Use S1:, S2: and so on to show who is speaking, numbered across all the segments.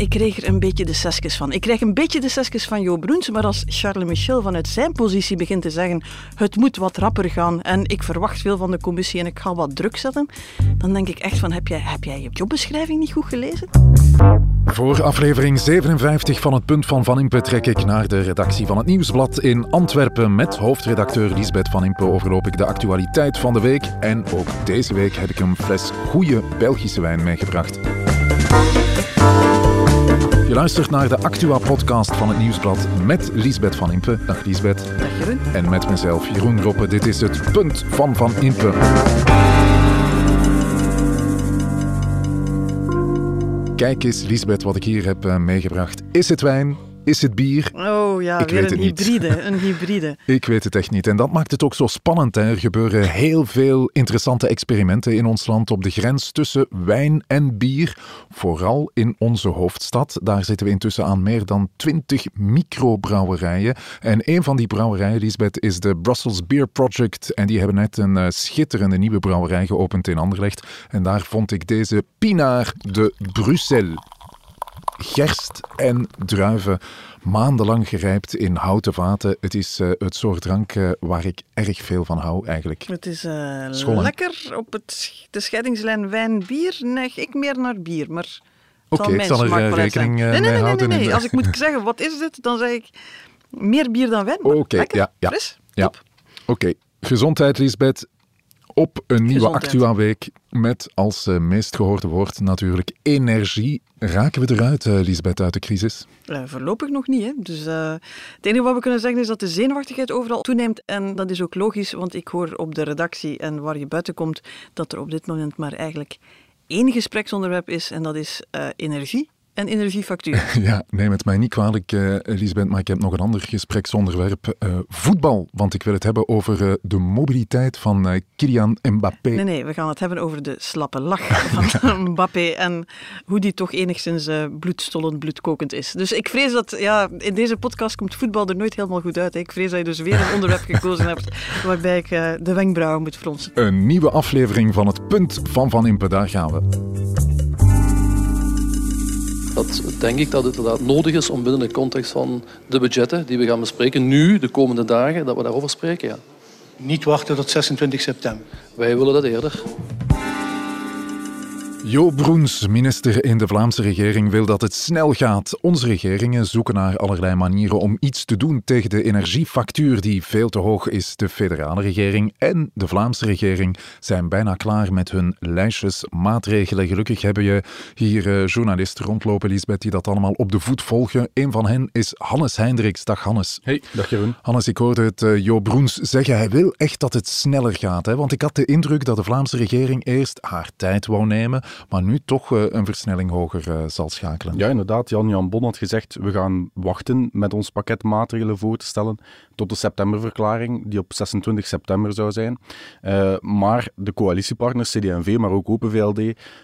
S1: ik kreeg er een beetje de seskes van. Ik krijg een beetje de seskes van Jo Broens, maar als Charles Michel vanuit zijn positie begint te zeggen het moet wat rapper gaan en ik verwacht veel van de commissie en ik ga wat druk zetten, dan denk ik echt van heb jij, heb jij je jobbeschrijving niet goed gelezen?
S2: Voor aflevering 57 van het Punt van Van Impe trek ik naar de redactie van het Nieuwsblad in Antwerpen. Met hoofdredacteur Lisbeth Van Impe overloop ik de actualiteit van de week. En ook deze week heb ik een fles goede Belgische wijn meegebracht. Je luistert naar de Actua-podcast van het Nieuwsblad met Lisbeth Van Impe. Dag Lisbeth.
S1: Dag Jeroen.
S2: En met mezelf, Jeroen Roppe. Dit is het Punt van Van Impe. Kijk eens, Lisbeth, wat ik hier heb uh, meegebracht. Is het wijn? Is het bier?
S1: Oh ja,
S2: ik weet
S1: een
S2: het niet.
S1: hybride. Een hybride.
S2: Ik weet het echt niet. En dat maakt het ook zo spannend. Hè. Er gebeuren heel veel interessante experimenten in ons land op de grens tussen wijn en bier. Vooral in onze hoofdstad. Daar zitten we intussen aan meer dan 20 microbrouwerijen. En een van die brouwerijen, Lisbeth, is de Brussels Beer Project. En die hebben net een uh, schitterende nieuwe brouwerij geopend in Anderlecht. En daar vond ik deze Pinard de Bruxelles gerst en druiven maandenlang gerijpt in houten vaten. Het is uh, het soort drank uh, waar ik erg veel van hou eigenlijk.
S1: Het is uh, lekker op het, de scheidingslijn wijn-bier. Neig ik meer naar bier, maar...
S2: Oké, okay, ik zal er rekening
S1: nee, nee,
S2: mee
S1: nee,
S2: houden.
S1: Nee, nee, nee. Als ik moet zeggen, wat is dit, dan zeg ik meer bier dan wijn.
S2: Oké, okay, ja, ja.
S1: Fris,
S2: ja. Oké, okay. gezondheid Lisbeth op een nieuwe Actua-week met als uh, meest gehoorde woord natuurlijk energie. Raken we eruit, uh, Lisbeth, uit de crisis?
S1: Uh, voorlopig nog niet. Hè. Dus, het enige wat we kunnen zeggen is dat de zenuwachtigheid overal toeneemt. En dat is ook logisch, want ik hoor op de redactie en waar je buiten komt dat er op dit moment maar eigenlijk één gespreksonderwerp is en dat is energie en energiefactuur.
S2: Ja, neem het mij niet kwalijk, uh, Elisabeth, maar ik heb nog een ander gespreksonderwerp. Uh, voetbal, want ik wil het hebben over uh, de mobiliteit van Kylian Mbappé.
S1: Nee, nee, we gaan het hebben over de slappe lach van Mbappé en hoe die toch enigszins bloedstollend, bloedkokend is. Dus ik vrees dat, ja, in deze podcast komt voetbal er nooit helemaal goed uit. Hè. Ik vrees dat je dus weer een onderwerp gekozen hebt waarbij ik de wenkbrauwen moet fronsen.
S2: Een nieuwe aflevering van het Punt van Van Impe, daar gaan we
S3: denk ik dat het inderdaad nodig is om binnen de context van de budgetten die we gaan bespreken, nu, de komende dagen, dat we daarover spreken. Ja.
S4: Niet wachten tot 26 september.
S3: Wij willen dat eerder.
S2: Jo Broens, minister in de Vlaamse regering, wil dat het snel gaat. Onze regeringen zoeken naar allerlei manieren om iets te doen tegen de energiefactuur die veel te hoog is. De federale regering en de Vlaamse regering zijn bijna klaar met hun lijstjes maatregelen. Gelukkig hebben je hier uh, journalisten rondlopen, Lisbeth, die dat allemaal op de voet volgen. Een van hen is Hannes Hendricks. Dag Hannes.
S5: Hey, dag Jeroen.
S2: Hannes, ik hoorde het uh, Jo Broens zeggen. Hij wil echt dat het sneller gaat. Hè? Want ik had de indruk dat de Vlaamse regering eerst haar tijd wou nemen maar nu toch uh, een versnelling hoger uh, zal schakelen.
S5: Ja, inderdaad. Jan-Jan Bon had gezegd, we gaan wachten met ons pakket maatregelen voor te stellen tot de septemberverklaring, die op 26 september zou zijn. Uh, maar de coalitiepartners, CD&V, maar ook Open VLD,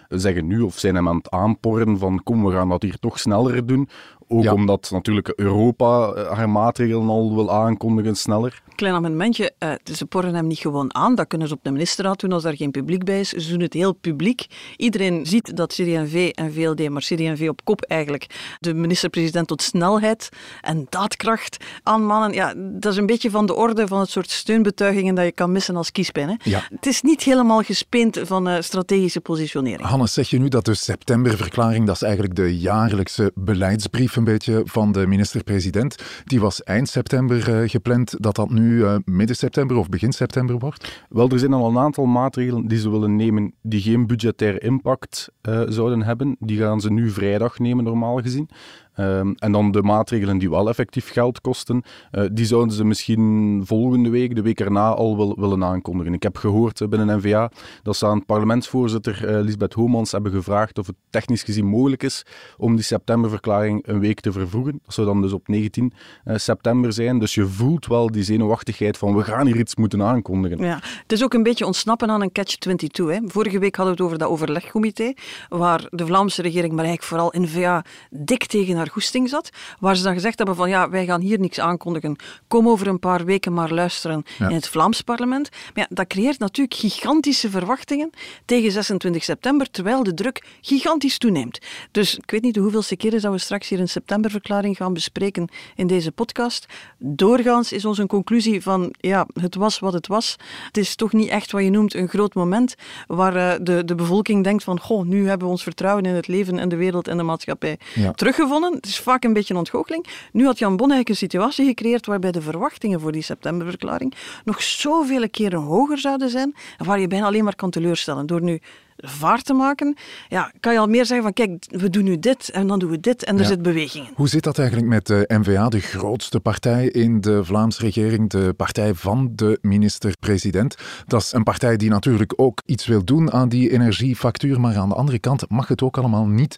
S5: zeggen nu, of zijn hem aan het aanporren van kom, we gaan dat hier toch sneller doen. Ook ja. omdat natuurlijk Europa haar maatregelen al wil aankondigen sneller.
S1: Klein amendementje, uh, ze porren hem niet gewoon aan. Dat kunnen ze op de ministerraad doen als daar geen publiek bij is. Ze doen het heel publiek. Iedereen ziet dat CD&V en VLD, maar CD&V op kop eigenlijk, de minister-president tot snelheid en daadkracht aanmanen. Ja, dat is een beetje van de orde van het soort steunbetuigingen dat je kan missen als kiespijn. Hè?
S2: Ja.
S1: Het is niet helemaal gespeend van uh, strategische positionering.
S2: Hannes, zeg je nu dat de septemberverklaring, dat is eigenlijk de jaarlijkse beleidsbrief een beetje van de minister-president, die was eind september uh, gepland, dat dat nu uh, midden september of begin september wordt?
S5: Wel, er zijn al een aantal maatregelen die ze willen nemen die geen budgetair impact uh, zouden hebben. Die gaan ze nu vrijdag nemen, normaal gezien. Um, en dan de maatregelen die wel effectief geld kosten, uh, die zouden ze misschien volgende week, de week erna, al wil, willen aankondigen. Ik heb gehoord uh, binnen NVA dat ze aan parlementsvoorzitter uh, Lisbeth Homans hebben gevraagd of het technisch gezien mogelijk is om die septemberverklaring een week te vervroegen. Dat zou dan dus op 19 september zijn. Dus je voelt wel die zenuwachtigheid van we gaan hier iets moeten aankondigen.
S1: Ja, het is ook een beetje ontsnappen aan een catch-22. Hè. Vorige week hadden we het over dat overlegcomité, waar de Vlaamse regering, maar eigenlijk vooral NVA, dik tegen haar goesting zat, waar ze dan gezegd hebben van ja, wij gaan hier niks aankondigen, kom over een paar weken maar luisteren in het Vlaams parlement. Maar ja, dat creëert natuurlijk gigantische verwachtingen tegen 26 september, terwijl de druk gigantisch toeneemt. Dus ik weet niet de hoeveelste keren dat we straks hier een septemberverklaring gaan bespreken in deze podcast. Doorgaans is onze conclusie van ja, het was wat het was. Het is toch niet echt wat je noemt een groot moment waar uh, de, de bevolking denkt van goh, nu hebben we ons vertrouwen in het leven en de wereld en de maatschappij ja. teruggevonden. Het is vaak een beetje een ontgoocheling. Nu had Jan Bon eigenlijk een situatie gecreëerd waarbij de verwachtingen voor die septemberverklaring nog zoveel keren hoger zouden zijn, waar je bijna alleen maar kan teleurstellen. Door nu vaart te maken, ja, kan je al meer zeggen van kijk, we doen nu dit en dan doen we dit en er zit beweging in.
S2: Hoe zit dat eigenlijk met de N-VA, de grootste partij in de Vlaamse regering, de partij van de minister-president? Dat is een partij die natuurlijk ook iets wil doen aan die energiefactuur, maar aan de andere kant mag het ook allemaal niet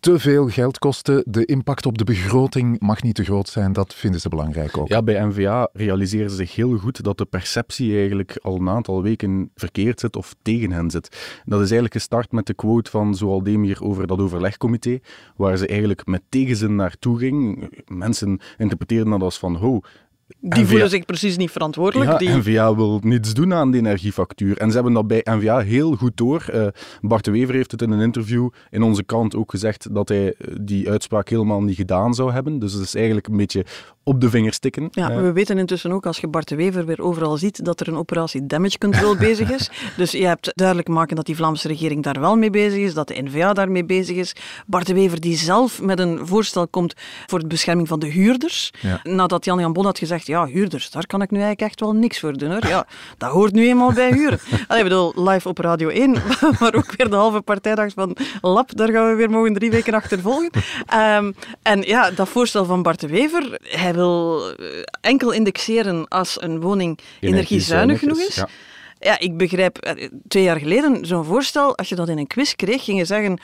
S2: te veel geld kosten. De impact op de begroting mag niet te groot zijn. Dat vinden ze belangrijk ook.
S5: Ja, bij NVA realiseren ze zich heel goed dat de perceptie eigenlijk al een aantal weken verkeerd zit of tegen hen zit. Dat is eigenlijk gestart met de quote van Zoaldemir over dat overlegcomité, waar ze eigenlijk met tegenzin naartoe ging. Mensen interpreteerden dat als van, ho,
S1: die voelen zich precies niet verantwoordelijk.
S5: Ja,
S1: die...
S5: NVA wil niets doen aan de energiefactuur. En ze hebben dat bij NVA heel goed door. Uh, Bart de Wever heeft het in een interview in onze kant ook gezegd dat hij eh, die uitspraak helemaal niet gedaan zou hebben. Dus het is eigenlijk een beetje op de vingers tikken.
S1: Ja, uh, we weten intussen ook als je Bart de Wever weer overal ziet dat er een operatie damage control bezig is. Dus je hebt duidelijk maken dat die Vlaamse regering daar wel mee bezig is, dat de NVA daarmee bezig is. Bart de Wever die zelf met een voorstel komt voor de bescherming van de huurders. Ja. Nadat Jan-Jan Bon had gezegd ja, huurders, daar kan ik nu eigenlijk echt wel niks voor doen hoor. Ja, dat hoort nu eenmaal bij huren. Allee, ik bedoel, live op Radio 1, maar ook weer de halve partijdag van Lab, daar gaan we weer mogen drie weken achter volgen. Um, en ja, dat voorstel van Bart de Wever, hij wil eh, enkel indexeren als een woning energiezuinig genoeg is. Ja. Ja, ik begrijp, eh, twee jaar geleden zo'n voorstel, als je dat in een quiz kreeg, ging je zeggen,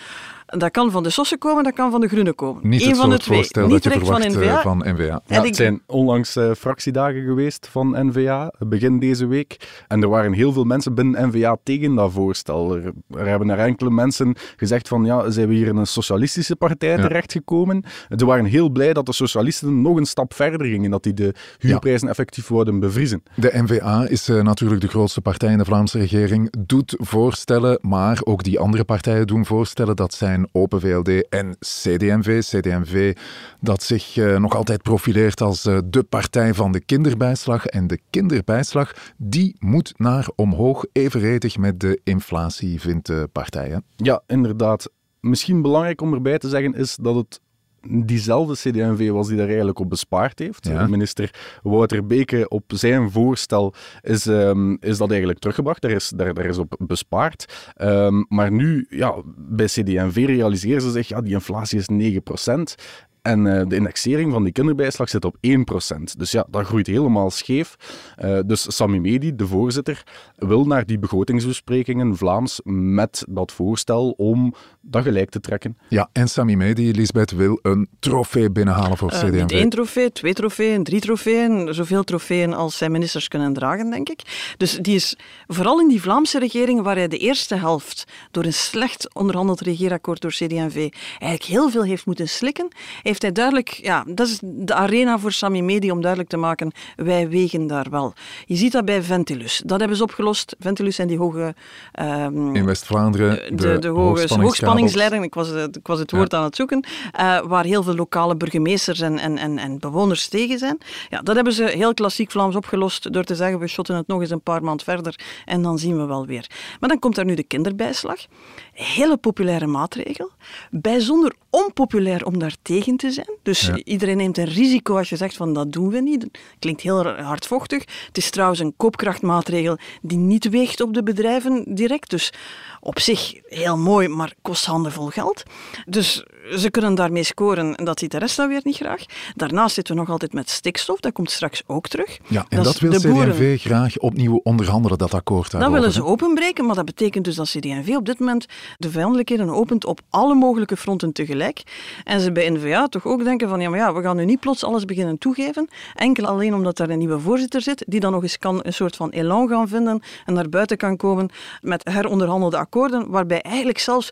S1: dat kan van de Sossen komen, dat kan van de Groenen komen.
S2: Niet
S1: Eén
S2: het
S1: van de
S2: twee. voorstel
S1: Niet
S2: dat je verwacht
S1: van NVA.
S2: van NVA.
S5: Ja, het zijn onlangs uh, fractiedagen geweest van NVA, begin deze week. En er waren heel veel mensen binnen NVA tegen dat voorstel. Er, er hebben er enkele mensen gezegd van, ja, zijn we hier in een socialistische partij ja. terechtgekomen? Ze waren heel blij dat de socialisten nog een stap verder gingen, dat die de huurprijzen ja. effectief worden bevriezen.
S2: De NVA is uh, natuurlijk de grootste partij in de Vlaamse regering, doet voorstellen, maar ook die andere partijen doen voorstellen. Dat zijn Open VLD en CDMV. CDMV dat zich uh, nog altijd profileert als uh, de partij van de kinderbijslag. En de kinderbijslag die moet naar omhoog, evenredig met de inflatie, vindt de partij. Hè?
S5: Ja, inderdaad. Misschien belangrijk om erbij te zeggen is dat het diezelfde CD&V was die daar eigenlijk op bespaard heeft. Ja. Minister Wouter Beke op zijn voorstel is, um, is dat eigenlijk teruggebracht. Daar is, daar, daar is op bespaard. Um, maar nu, ja, bij CD&V realiseren ze zich, ja, die inflatie is 9%. En uh, de indexering van die kinderbijslag zit op 1%. Dus ja, dat groeit helemaal scheef. Uh, dus Sami Medi, de voorzitter, wil naar die begrotingsbesprekingen Vlaams met dat voorstel om dat gelijk te trekken.
S2: Ja, en Sami Medi, Lisbeth, wil een trofee binnenhalen voor uh, CD&V.
S1: Niet één trofee, twee trofeeën, drie trofeeën. Zoveel trofeeën als zijn ministers kunnen dragen, denk ik. Dus die is vooral in die Vlaamse regering, waar hij de eerste helft door een slecht onderhandeld regeerakkoord door CD&V eigenlijk heel veel heeft moeten slikken, heeft hij duidelijk, ja, dat is de arena voor Sami Medi om duidelijk te maken, wij wegen daar wel. Je ziet dat bij Ventilus. Dat hebben ze opgelost. Ventilus zijn die hoge...
S2: Um, in West-Vlaanderen,
S1: de, de, de hoge ik was, ik was het woord ja. aan het zoeken, uh, waar heel veel lokale burgemeesters en, en, en, en bewoners tegen zijn. Ja, dat hebben ze heel klassiek Vlaams opgelost door te zeggen, we shotten het nog eens een paar maand verder en dan zien we wel weer. Maar dan komt er nu de kinderbijslag. Hele populaire maatregel. Bijzonder onpopulair om daar tegen te zijn. Dus ja. iedereen neemt een risico als je zegt van dat doen we niet. Klinkt heel hardvochtig. Het is trouwens een koopkrachtmaatregel die niet weegt op de bedrijven direct. Dus op zich heel mooi, maar kost handenvol geld. Dus ze kunnen daarmee scoren en dat ziet de rest dan weer niet graag. Daarnaast zitten we nog altijd met stikstof, dat komt straks ook terug.
S2: Ja, en dat, dat wil CD&V graag opnieuw onderhandelen, dat akkoord
S1: daarover. Dat willen ze openbreken, maar dat betekent dus dat CD&V op dit moment de vijandelijkheden opent op alle mogelijke fronten tegelijk. En ze bij N-VA toch ook denken van, ja, maar ja, we gaan nu niet plots alles beginnen toegeven, enkel alleen omdat daar een nieuwe voorzitter zit, die dan nog eens kan een soort van elan gaan vinden en naar buiten kan komen met heronderhandelde akkoorden, waarbij eigenlijk zelfs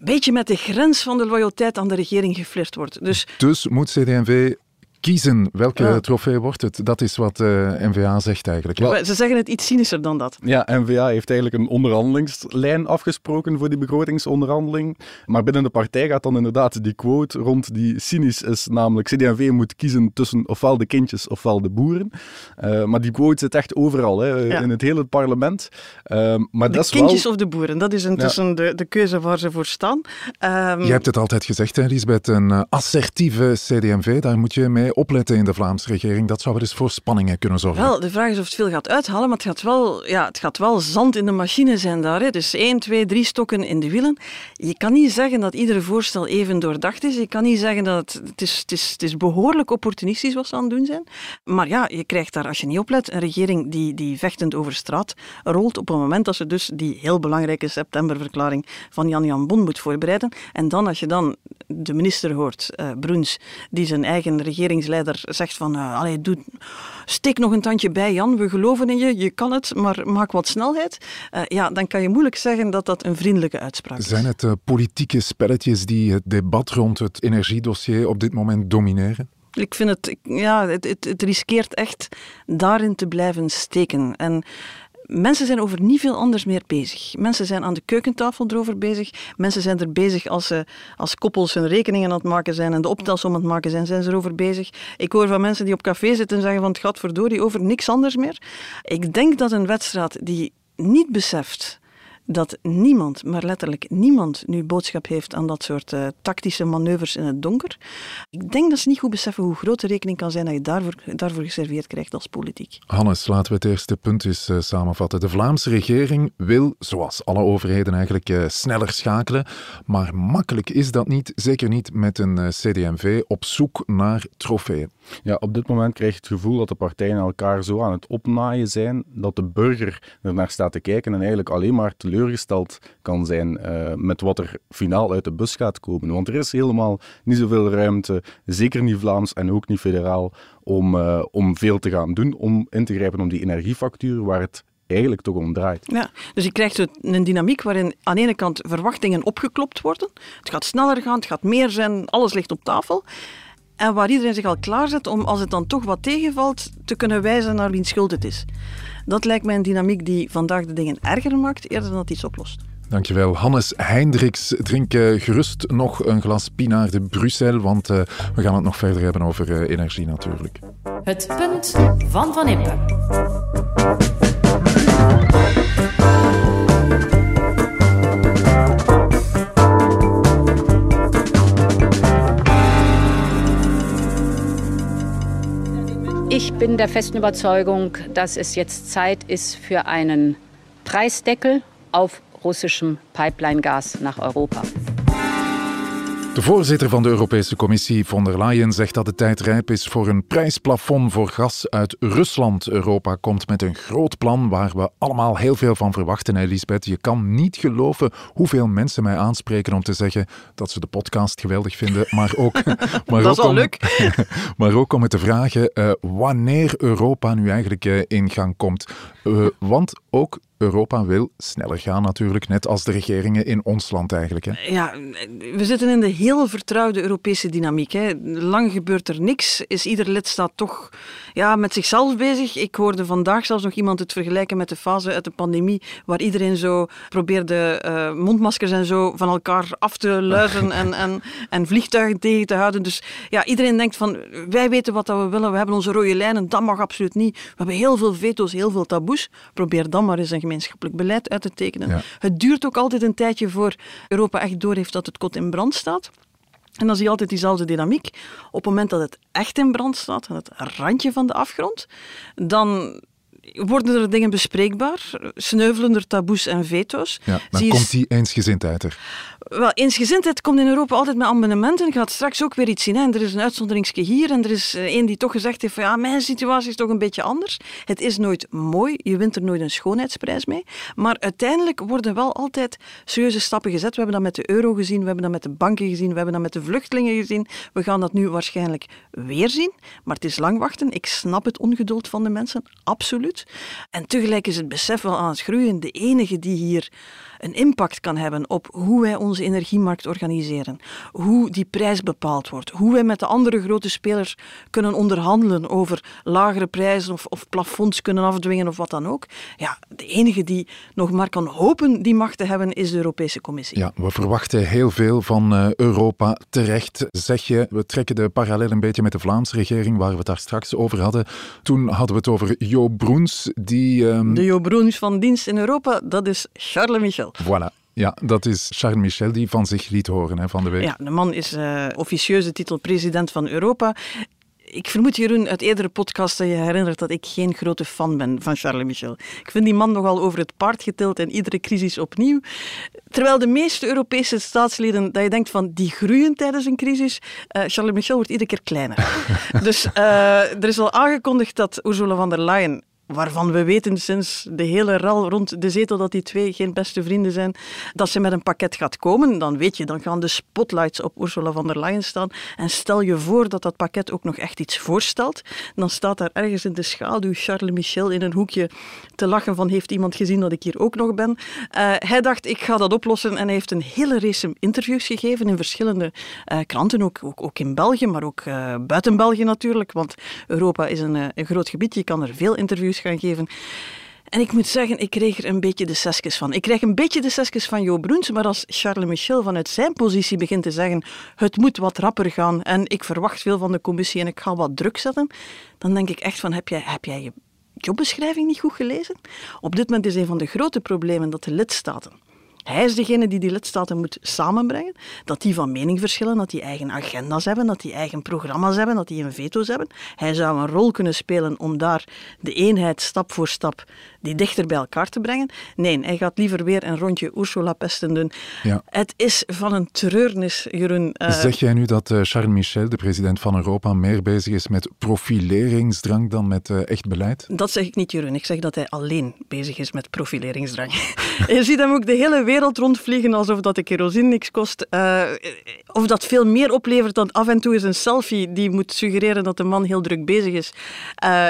S1: beetje met de grens van de loyaliteit aan de regering geflirt wordt. Dus,
S2: dus moet CD&V kiezen welke trofee wordt het. Dat is wat uh, eh, NVA zegt eigenlijk.
S1: Ze zeggen het iets cynischer dan dat.
S5: Ja, NVA heeft eigenlijk een onderhandelingslijn afgesproken voor die begrotingsonderhandeling. Maar binnen de partij gaat dan inderdaad die quote rond die cynisch is, namelijk CD&V moet kiezen tussen ofwel de kindjes ofwel de boeren. Uh, maar die quote zit echt overal, hè, in het hele parlement. Uh, maar
S1: de
S5: dat is
S1: kindjes
S5: wel...
S1: of de boeren, dat is intussen de, de keuze waar ze voor staan.
S2: Um... Je hebt het altijd gezegd, hè, Lisbeth, een assertieve CD&V, daar moet je mee opletten in de Vlaamse regering. Dat zou wel eens voor spanningen kunnen zorgen.
S1: Wel, de vraag is of het veel gaat uithalen, maar het gaat wel, ja, het gaat wel zand in de machine zijn daar. Hè. Dus één, twee, drie stokken in de wielen. Je kan niet zeggen dat ieder voorstel even doordacht is. Je kan niet zeggen dat het, het, is, het, is, het is behoorlijk opportunistisch wat ze aan het doen zijn. Maar ja, je krijgt daar, als je niet oplet, een regering die, die vechtend over straat rolt op een moment dat ze dus die heel belangrijke septemberverklaring van Jan-Jan Bon moet voorbereiden. En dan, als je dan de minister hoort, Bruns, die zijn eigen regering regeringsleider zegt van uh, allee, doe, steek nog een tandje bij Jan, we geloven in je, je kan het, maar maak wat snelheid. Uh, ja, dan kan je moeilijk zeggen dat dat een vriendelijke uitspraak is.
S2: Zijn het uh, politieke spelletjes die het debat rond het energiedossier op dit moment domineren?
S1: Ik vind het, ja, het, het, het riskeert echt daarin te blijven steken. En Mensen zijn over niet veel anders meer bezig. Mensen zijn aan de keukentafel erover bezig. Mensen zijn er bezig als ze als koppels hun rekeningen aan het maken zijn en de optelsom aan het maken zijn, zijn ze erover bezig. Ik hoor van mensen die op café zitten en zeggen van het gaat verdorie over niks anders meer. Ik denk dat een wedstrijd die niet beseft dat niemand, maar letterlijk niemand, nu boodschap heeft aan dat soort uh, tactische manoeuvres in het donker. Ik denk dat ze niet goed beseffen hoe groot de rekening kan zijn dat je daarvoor, daarvoor geserveerd krijgt als politiek.
S2: Hannes, laten we het eerste punt eens uh, samenvatten. De Vlaamse regering wil, zoals alle overheden eigenlijk, uh, sneller schakelen. Maar makkelijk is dat niet, zeker niet met een CD&V op zoek naar trofeeën.
S5: Ja, op dit moment krijg je het gevoel dat de partijen elkaar zo aan het opnaaien zijn dat de burger er naar staat te kijken en eigenlijk alleen maar kan zijn uh, met wat er finaal uit de bus gaat komen. Want er is helemaal niet zoveel ruimte, zeker niet Vlaams en ook niet federaal, om, uh, om veel te gaan doen, om in te grijpen om die energiefactuur, waar het eigenlijk toch om draait.
S1: Ja, dus je krijgt een dynamiek waarin aan de ene kant verwachtingen opgeklopt worden. Het gaat sneller gaan, het gaat meer zijn, alles ligt op tafel. En waar iedereen zich al klaarzet om, als het dan toch wat tegenvalt, te kunnen wijzen naar wiens schuld het is. Dat lijkt mij een dynamiek die vandaag de dingen erger maakt, eerder dan dat iets oplost.
S2: Dankjewel. Hannes Hendricks, drink uh, gerust nog een glas Pinaar de Brussel, want uh, we gaan het nog verder hebben over uh, energie natuurlijk.
S6: Het punt van Van Impe. Ich bin der festen Überzeugung, dass es jetzt Zeit ist für einen Preisdeckel auf russischem Pipeline-Gas nach Europa.
S2: De voorzitter van de Europese Commissie, von der Leyen, zegt dat de tijd rijp is voor een prijsplafond voor gas uit Rusland. Europa komt met een groot plan waar we allemaal heel veel van verwachten, Elisabeth. Je kan niet geloven hoeveel mensen mij aanspreken om te zeggen dat ze de podcast geweldig vinden, maar ook,
S1: maar dat ook, om,
S2: maar ook om het te vragen uh, wanneer Europa nu eigenlijk uh, in gang komt. Uh, want ook Europa wil sneller gaan natuurlijk, net als de regeringen in ons land eigenlijk. Hè?
S1: Ja, we zitten in de heel vertrouwde Europese dynamiek. Hè. Lang gebeurt er niks, is ieder lidstaat toch ja, met zichzelf bezig. Ik hoorde vandaag zelfs nog iemand het vergelijken met de fase uit de pandemie, waar iedereen zo probeerde uh, mondmaskers en zo van elkaar af te luizen en, en, en vliegtuigen tegen te houden. Dus ja, iedereen denkt van, wij weten wat we willen, we hebben onze rode lijnen, dat mag absoluut niet. We hebben heel veel veto's, heel veel taboes. Probeer dan maar eens een gemeenschappelijk beleid uit te tekenen. Het duurt ook altijd een tijdje voor Europa echt doorheeft dat het kot in brand staat. En dan zie je altijd diezelfde dynamiek. Op het moment dat het echt in brand staat, aan het randje van de afgrond, dan worden er dingen bespreekbaar, sneuvelen er taboes en veto's.
S2: Ja, dan komt die eensgezindheid er.
S1: Wel, eensgezindheid komt in Europa altijd met amendementen. Je gaat straks ook weer iets zien. Hè. er is een uitzonderingsje hier en er is een eh, die toch gezegd heeft van ja, mijn situatie is toch een beetje anders. Het is nooit mooi, je wint er nooit een schoonheidsprijs mee. Maar uiteindelijk worden wel altijd serieuze stappen gezet. We hebben dat met de euro gezien, we hebben dat met de banken gezien, we hebben dat met de vluchtelingen gezien. We gaan dat nu waarschijnlijk weer zien. Maar het is lang wachten. Ik snap het ongeduld van de mensen, absoluut. En tegelijk is het besef wel aan het groeien. De enige die hier een impact kan hebben op hoe wij onze energiemarkt organiseren, hoe die prijs bepaald wordt, hoe wij met de andere grote spelers kunnen onderhandelen over lagere prijzen of, of plafonds kunnen afdwingen of wat dan ook. Ja, de enige die nog maar kan hopen die macht te hebben is de Europese Commissie.
S2: Ja, we verwachten heel veel van uh, Europa terecht. Zeg je, we trekken de parallel een beetje met de Vlaamse regering waar we het daar straks over hadden. Toen hadden we het over Jo Broens, die...
S1: Um... De Jo Broens van dienst in Europa, dat is Charles Michel.
S2: Voilà. Ja, dat is Charles Michel die van zich liet horen hè, van de week.
S1: Ja, de man is uh, officieuze titel president van Europa. Ik vermoed, Jeroen, uit eerdere podcasts dat je herinnert dat ik geen grote fan ben van Charles Michel. Ik vind die man nogal over het paard getild en iedere crisis opnieuw. Terwijl de meeste Europese staatsleden, dat je denkt van die groeien tijdens een crisis, uh, Charles Michel wordt iedere keer kleiner. dus uh, er is al aangekondigd dat Ursula von der Leyen waarvan we weten sinds de hele rel rond de zetel dat die twee geen beste vrienden zijn, dat ze met een pakket gaat komen, dan weet je, dan gaan de spotlights op Ursula von der Leyen staan. En stel je voor dat dat pakket ook nog echt iets voorstelt, dan staat daar ergens in de schaduw Charles Michel in een hoekje te lachen van heeft iemand gezien dat ik hier ook nog ben. Uh, hij dacht, ik ga dat oplossen en hij heeft een hele race interviews gegeven in verschillende uh, kranten, ook, ook, ook, in België, maar ook uh, buiten België natuurlijk, want Europa is een, een groot gebied, je kan er veel interviews gaan geven. En ik moet zeggen, ik kreeg er een beetje de seskes van. Ik krijg een beetje de seskes van Jo Bruns, maar als Charles Michel vanuit zijn positie begint te zeggen het moet wat rapper gaan en ik verwacht veel van de commissie en ik ga wat druk zetten, dan denk ik echt van heb jij, heb jij je jobbeschrijving niet goed gelezen? Op dit moment is een van de grote problemen dat de lidstaten hij is degene die die lidstaten moet samenbrengen, dat die van mening verschillen, dat die eigen agenda's hebben, dat die eigen programma's hebben, dat die een veto's hebben. Hij zou een rol kunnen spelen om daar de eenheid stap voor stap die dichter bij elkaar te brengen. Nee, hij gaat liever weer een rondje Ursula pesten doen. Ja. Het is van een treurnis, Jeroen.
S2: Uh... Zeg jij nu dat uh, Charles Michel, de president van Europa, meer bezig is met profileringsdrang dan met uh, echt beleid?
S1: Dat zeg ik niet, Jeroen. Ik zeg dat hij alleen bezig is met profileringsdrang. je ziet hem ook de hele wereld rondvliegen alsof dat de kerosine niks kost. of dat veel meer oplevert dan af en toe is een selfie die moet suggereren dat de man heel druk bezig is.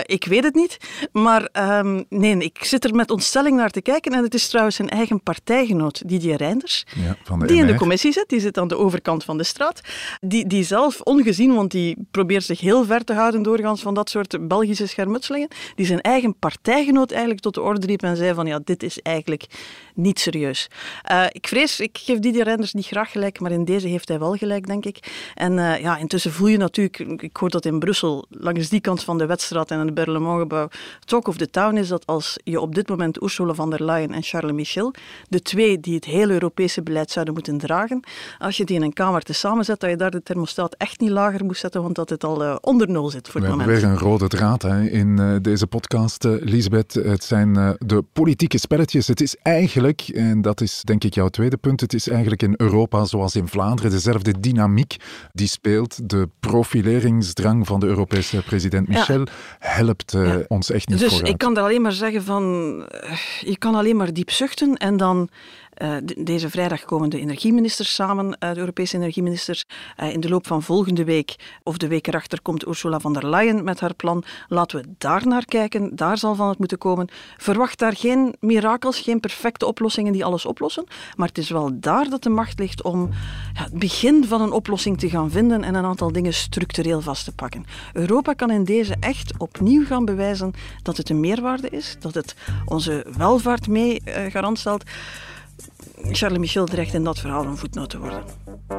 S1: ik weet het niet. Maar um, nee, ik ik zit er met ontstelling naar te kijken. En het is trouwens zijn eigen partijgenoot, Didier Reinders, ja, van de die in de commissie zit. Die zit aan de overkant van de straat. Die, die zelf, ongezien, want die probeert zich heel ver te houden doorgaans van dat soort Belgische schermutselingen, die zijn eigen partijgenoot eigenlijk tot de orde riep en zei van ja, dit is eigenlijk niet serieus. Uh, ik vrees, ik geef Didier Reinders niet graag gelijk, maar in deze heeft hij wel gelijk, denk ik. En uh, ja, intussen voel je natuurlijk, ik hoor dat in Brussel, langs die kant van de Wetstraat en in het Berlemontgebouw, talk of the town is dat als je op dit moment Ursula von der Leyen en Charles Michel, de twee die het hele Europese beleid zouden moeten dragen, als je die in een kamer te samenzet, dat je daar de thermostaat echt niet lager moet zetten, want dat het al uh, onder nul zit voor
S2: We
S1: het
S2: moment. We hebben weer een rode draad hè, in deze podcast, Lisbeth. Het zijn de politieke spelletjes. Het is eigenlijk, en dat is denk ik jouw tweede punt, het is eigenlijk in Europa zoals in Vlaanderen dezelfde dynamiek die speelt. De profileringsdrang van de Europese president Michel ja. helpt ja. ons echt niet
S1: dus
S2: vooruit.
S1: ik kan er alleen maar zeggen van, eh, je kan alleen maar diep zuchten en dan uh, deze vrijdag komen de energieministers samen, uh, de Europese energieministers. Uh, in de loop van volgende week of de week erachter komt Ursula von der Leyen met haar plan. Laten we daar naar kijken. Daar zal van het moeten komen. Verwacht daar geen mirakels, geen perfecte oplossingen die alles oplossen. Maar het is wel daar dat de macht ligt om ja, het begin van een oplossing te gaan vinden en een aantal dingen structureel vast te pakken. Europa kan in deze echt opnieuw gaan bewijzen dat het een meerwaarde is, dat het onze welvaart mee garant stelt. Charles Michel dreigt in dat verhaal een voetnoot te worden.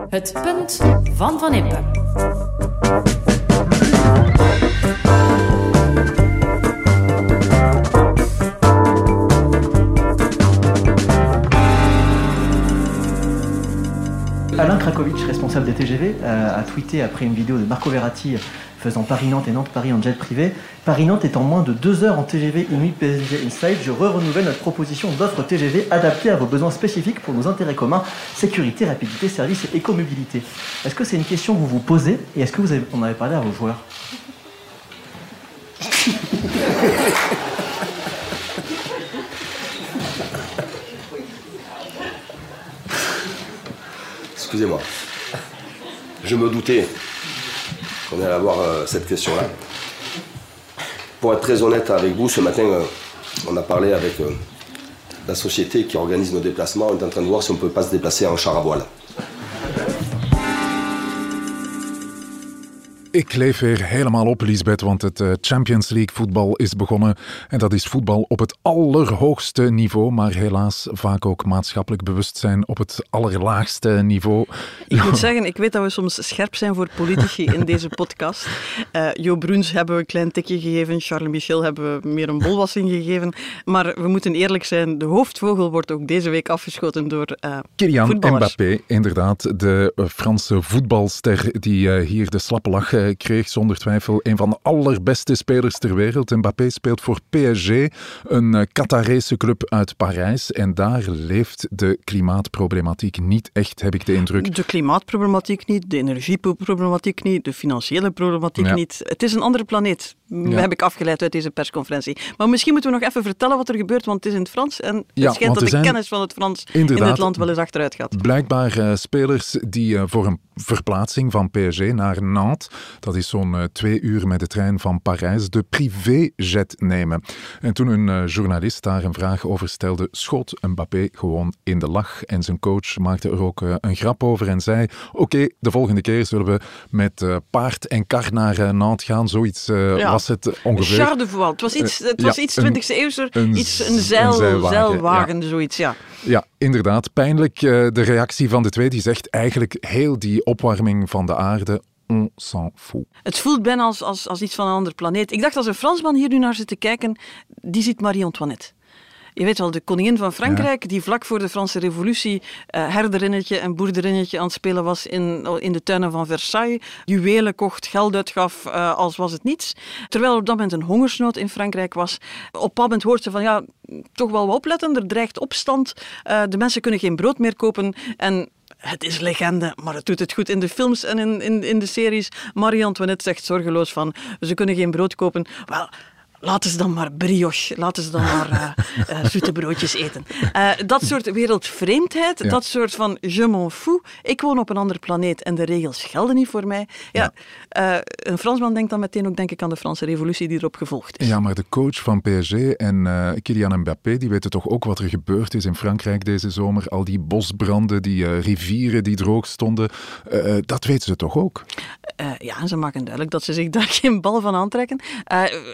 S7: Het punt van Van Impe.
S8: Alain Krakowicz, responsable des TGV, euh, a tweeté après une vidéo de Marco Verratti faisant Paris-Nantes et Nantes-Paris en jet privé. Paris-Nantes est en moins de deux heures en TGV Inuit PSG Inside. Je re-renouvelle notre proposition d'offre TGV adaptée à vos besoins spécifiques pour nos intérêts communs, sécurité, rapidité, service et écomobilité. Est-ce que c'est une question que vous vous posez et est-ce que vous avez, en avez parlé à vos joueurs?
S9: Excusez-moi. Je me doutais qu'on allait avoir euh, cette question-là. Pour être très honnête avec vous, ce matin, euh, on a parlé avec euh, la société qui organise nos déplacements. On est en train de voir si on ne peut pas se déplacer en char à voile.
S2: Ik leef weer helemaal op, Lisbeth, want het eh, Champions League voetbal is begonnen. En dat is voetbal op het allerhoogste niveau, maar helaas vaak ook maatschappelijk bewustzijn op het allerlaagste niveau.
S1: Ik moet zeggen, ik weet dat we soms scherp zijn voor politici in deze podcast. Uh, Jo Bruns hebben we een klein tikje gegeven, Charles Michel hebben we meer een bolwassing gegeven. Maar we moeten eerlijk zijn, de hoofdvogel wordt ook deze week afgeschoten door uh,
S2: Kylian Mbappé, inderdaad, de Franse voetbalster die hier de slappe lach kreeg zonder twijfel een van de allerbeste spelers ter wereld. Mbappé speelt voor PSG, een Qatarese club uit Parijs. En daar leeft de klimaatproblematiek niet echt, heb ik de indruk.
S1: De klimaatproblematiek niet, de energieproblematiek niet, de financiële problematiek ja. niet. Het is een andere planeet, ja. heb ik afgeleid uit deze persconferentie. Maar misschien moeten we nog even vertellen wat er gebeurt, want het is in het Frans. En het ja, schijnt dat de kennis van het Frans in het land wel eens achteruit gaat.
S2: Blijkbaar uh, spelers die uh, voor een verplaatsing van PSG naar Nantes dat is zo'n uh, twee uur met de trein van Parijs, de privéjet nemen. En toen een journalist daar een vraag over stelde, schoot Mbappé gewoon in de lach. En zijn coach maakte er ook een grap over en zei: Oké, okay, de volgende keer zullen we met paard en kar naar Nantes gaan. Zoiets ja. Was het ongeveer.
S1: Voile. Het was iets, het was ja, iets 20e eeuwse, een, iets, een, zeil, een zeilwagen, zeilwagen ja. zoiets, ja.
S2: Ja, inderdaad. Pijnlijk de reactie van de twee. Die zegt eigenlijk heel die opwarming van de aarde on s'en fout.
S1: Het voelt bijna als, als, als iets van een ander planeet. Ik dacht, als een Fransman hier nu naar zit te kijken, die ziet Marie-Antoinette. Je weet wel, de koningin van Frankrijk, ja. die vlak voor de Franse revolutie uh, herderinnetje en boerderinnetje aan het spelen was in, in de tuinen van Versailles. Juwelen kocht, geld uitgaf, uh, als was het niets. Terwijl er op dat moment een hongersnood in Frankrijk was. Op dat moment hoort ze van, ja, toch wel wat opletten, er dreigt opstand. Uh, de mensen kunnen geen brood meer kopen en het is legende, maar het doet het goed in de films en in, in, in de series. Marie-Antoinette zegt zorgeloos van, ze kunnen geen brood kopen. Wel, Laten ze dan maar brioche, laten ze dan maar uh, zoete broodjes eten. Uh, dat soort wereldvreemdheid, ja. dat soort van je m'en fous. Ik woon op een andere planeet en de regels gelden niet voor mij. Ja, ja. een Fransman denkt dan meteen ook denk ik aan de Franse revolutie die erop gevolgd is.
S2: Ja, maar de coach van PSG en Kylian Mbappé, die weten toch ook wat er gebeurd is in Frankrijk deze zomer. Al die bosbranden, die rivieren die droog stonden. dat weten ze toch ook?
S1: ja, ze maken duidelijk dat ze zich daar geen bal van aantrekken.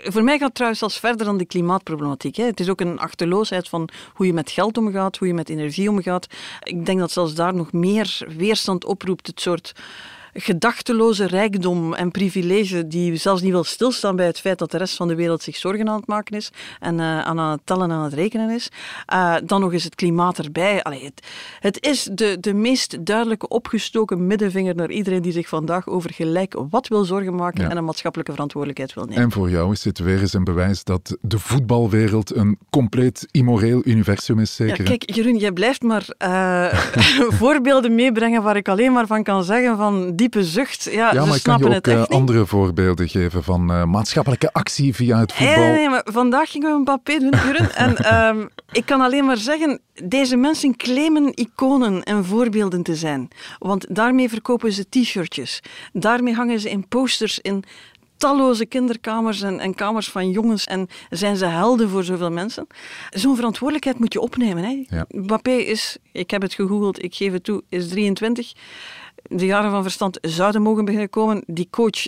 S1: voor mij gaat trouwens zelfs verder dan de klimaatproblematiek. Hè. Het is ook een achterloosheid van hoe je met geld omgaat, hoe je met energie omgaat. Ik denk dat zelfs daar nog meer weerstand oproept, het soort gedachteloze rijkdom en privilege die zelfs niet wil stilstaan bij het feit dat de rest van de wereld zich zorgen aan het maken is en uh, aan het tellen en aan het rekenen is. Uh, dan nog eens het klimaat erbij. Allee, het, het is de, de meest duidelijke opgestoken middenvinger naar iedereen die zich vandaag over gelijk wat wil zorgen maken ja. en een maatschappelijke verantwoordelijkheid wil nemen.
S2: En voor jou is dit weer eens een bewijs dat de voetbalwereld een compleet immoreel universum is, zeker?
S1: Ja, kijk, Jeroen, jij blijft maar uh, voorbeelden meebrengen waar ik alleen maar van kan zeggen van diepe zucht. Ja,
S2: ja maar kan je ook
S1: uh,
S2: andere voorbeelden geven van uh, maatschappelijke actie via het voetbal?
S1: Nee, nee, maar vandaag gingen we een papier doen, en um, ik kan alleen maar zeggen, deze mensen claimen iconen en voorbeelden te zijn. Want daarmee verkopen ze t-shirtjes. Daarmee hangen ze in posters in talloze kinderkamers en, en, kamers van jongens en zijn ze helden voor zoveel mensen. Zo'n verantwoordelijkheid moet je opnemen. Hè?
S2: Ja.
S1: Mbappé is, ik heb het gegoogeld, ik geef het toe, is 23. De jaren van verstand zouden mogen beginnen komen. Die coach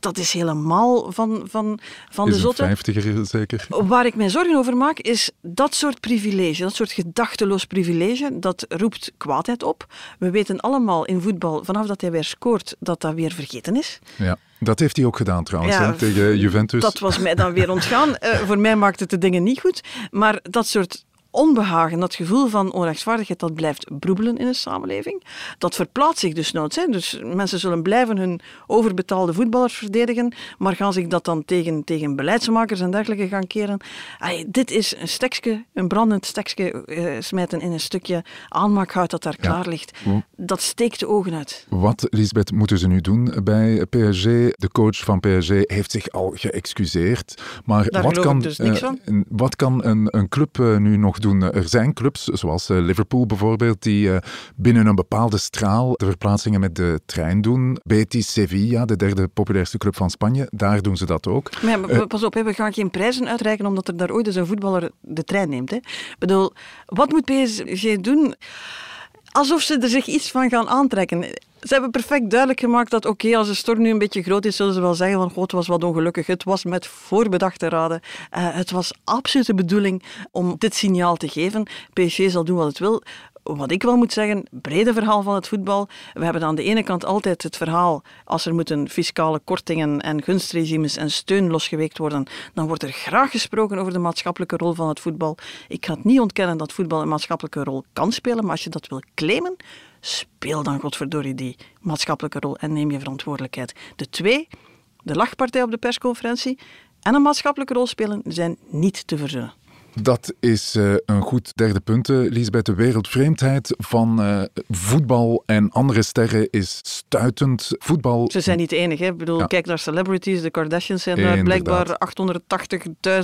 S1: dat is helemaal van, van, van
S2: is
S1: de zotte.
S2: Een vijftiger zeker.
S1: Waar ik mij zorgen over maak, is dat soort privilege, dat soort gedachteloos privilege, dat roept kwaadheid op. We weten allemaal in voetbal, vanaf dat hij weer scoort, dat dat weer vergeten is.
S2: Ja. Dat heeft hij ook gedaan trouwens, ja, hè, tegen Juventus.
S1: Dat was mij dan weer ontgaan. uh, voor mij maakt het de dingen niet goed. Maar dat soort onbehagen, dat gevoel van onrechtvaardigheid, dat blijft broebelen in een samenleving. Dat verplaatst zich dus nooit. Hè. Dus mensen zullen blijven hun overbetaalde voetballers verdedigen, maar gaan zich dat dan tegen, tegen beleidsmakers en dergelijke gaan keren. Ay, dit is een stekje, een brandend stekje uh, smijten in een stukje aanmaakhout dat daar ja. klaar ligt. Dat steekt de ogen uit.
S2: Wat, Lisbeth, moeten ze nu doen bij PSG? De coach van PSG heeft zich al geëxcuseerd. Maar
S1: daar
S2: wat kan,
S1: dus niks
S2: uh,
S1: van.
S2: wat kan een, een club uh, nu nog doen. Er zijn clubs, zoals Liverpool bijvoorbeeld, die binnen een bepaalde straal de verplaatsingen met de trein doen. Betis Sevilla, de derde populairste club van Spanje, daar doen ze dat ook.
S1: Maar pas op, we gaan geen prijzen uitreiken omdat er daar ooit eens een voetballer de trein neemt. Hè. Ik bedoel, wat moet PSG doen? Alsof ze er zich iets van gaan aantrekken. Ze hebben perfect duidelijk gemaakt dat oké, als de storm nu een beetje groot is, zullen ze wel zeggen van god, het was wat ongelukkig. Het was met voorbedachte raden. Uh, het was absoluut de bedoeling om dit signaal te geven. PSG zal doen wat het wil wat ik wel moet zeggen, brede verhaal van het voetbal. We hebben aan de ene kant altijd het verhaal, als er moeten fiscale kortingen en gunstregimes en steun losgeweekt worden, dan wordt er graag gesproken over de maatschappelijke rol van het voetbal. Ik ga het niet ontkennen dat voetbal een maatschappelijke rol kan spelen, maar als je dat wil claimen, speel dan godverdorie die maatschappelijke rol en neem je verantwoordelijkheid. De twee, de lachpartij op de persconferentie en een maatschappelijke rol spelen, zijn niet te verzoenen.
S2: Dat is uh, een goed derde punt, uh, Lisbeth. De wereldvreemdheid van uh, voetbal en andere sterren is stuitend. Voetbal...
S1: Ze zijn niet de enige. Ik bedoel, ja. kijk naar celebrities. De Kardashians zijn daar blijkbaar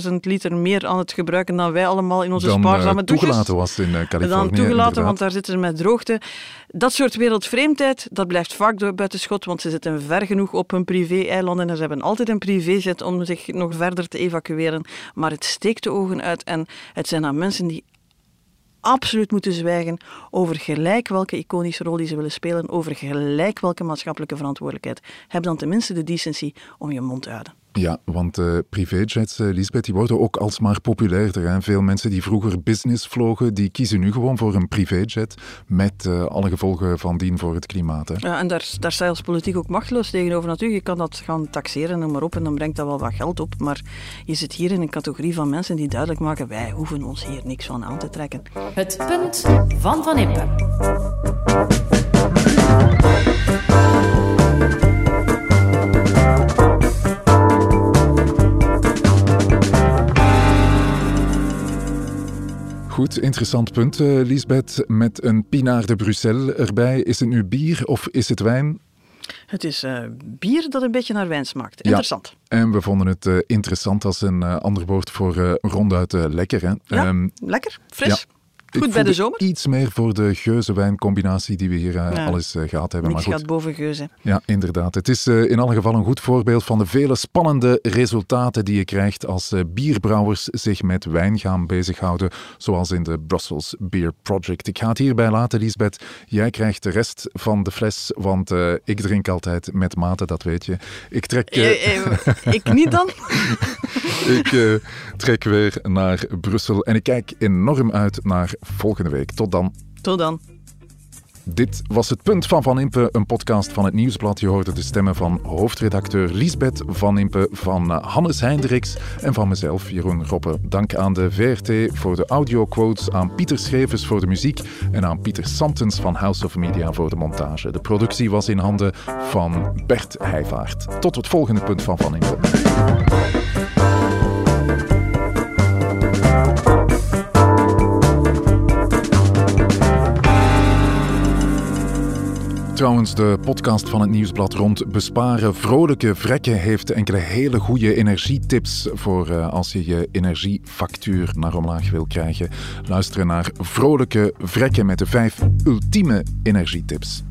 S1: 880.000 liter meer aan het gebruiken dan wij allemaal in onze
S2: dan,
S1: spaarzame douches.
S2: toegelaten was in Californië.
S1: Dan toegelaten, want daar zitten ze met droogte. Dat soort wereldvreemdheid, dat blijft vaak buiten schot, want ze zitten ver genoeg op hun privé-eilanden en ze hebben altijd een privéjet om zich nog verder te evacueren. Maar het steekt de ogen uit en het zijn dan mensen die absoluut moeten zwijgen over gelijk welke iconische rol die ze willen spelen, over gelijk welke maatschappelijke verantwoordelijkheid. Heb dan tenminste de decency om je mond te houden.
S2: Ja, want uh, privéjets, uh, Lisbeth, die worden ook alsmaar populairder. Hè? Veel mensen die vroeger business vlogen, die kiezen nu gewoon voor een privéjet met uh, alle gevolgen van dien voor het klimaat. Hè?
S1: Ja, en daar, daar sta je als politiek ook machteloos tegenover. Natuurlijk, je kan dat gaan taxeren en maar op en dan brengt dat wel wat geld op. Maar je zit hier in een categorie van mensen die duidelijk maken, wij hoeven ons hier niks van aan te trekken.
S7: Het punt van Van Impe.
S2: Goed, interessant punt, uh, Lisbeth. Met een Pinaar de Bruxelles erbij. Is het nu bier of is het wijn?
S1: Het is uh, bier dat een beetje naar wijn smaakt. Interessant.
S2: Ja. En we vonden het uh, interessant als een ander woord voor ronduit lekker. Hè?
S1: Ja, um, lekker, fris. Ja. Goed bij de zomer.
S2: Iets meer voor de geuze-wijncombinatie die we hier uh, ja. al eens uh, gehad hebben.
S1: Niks maar goed. gaat boven geuze.
S2: Ja, inderdaad. Het is uh, in alle geval een goed voorbeeld van de vele spannende resultaten die je krijgt als bierbrouwers zich met wijn gaan bezighouden, zoals in de Brussels Beer Project. Ik ga het hierbij laten, Lisbeth. Jij krijgt de rest van de fles, want ik drink altijd met mate, dat weet je. Ik trek...
S1: ik niet dan?
S2: ik trek weer naar Brussel en ik kijk enorm uit naar volgende week. Tot dan.
S1: Tot dan.
S2: Dit was het punt van Van Impe, een podcast van het Nieuwsblad. Je hoorde de stemmen van hoofdredacteur Liesbeth Van Impe, van eh, Hannes Heindriks en van mezelf, Jeroen Roppe. Dank aan de VRT voor de audioquotes, aan Pieter Schrevers voor de muziek en aan Pieter Santens van House of Media voor de montage. De productie was in handen van Bert Heijvaart. Tot het volgende punt van Van Impe. Trouwens, de podcast van het Nieuwsblad rond besparen vrolijke vrekken heeft enkele hele goede energietips voor uh, als je je energiefactuur naar omlaag wil krijgen. Luisteren naar vrolijke vrekken met de vijf ultieme energietips.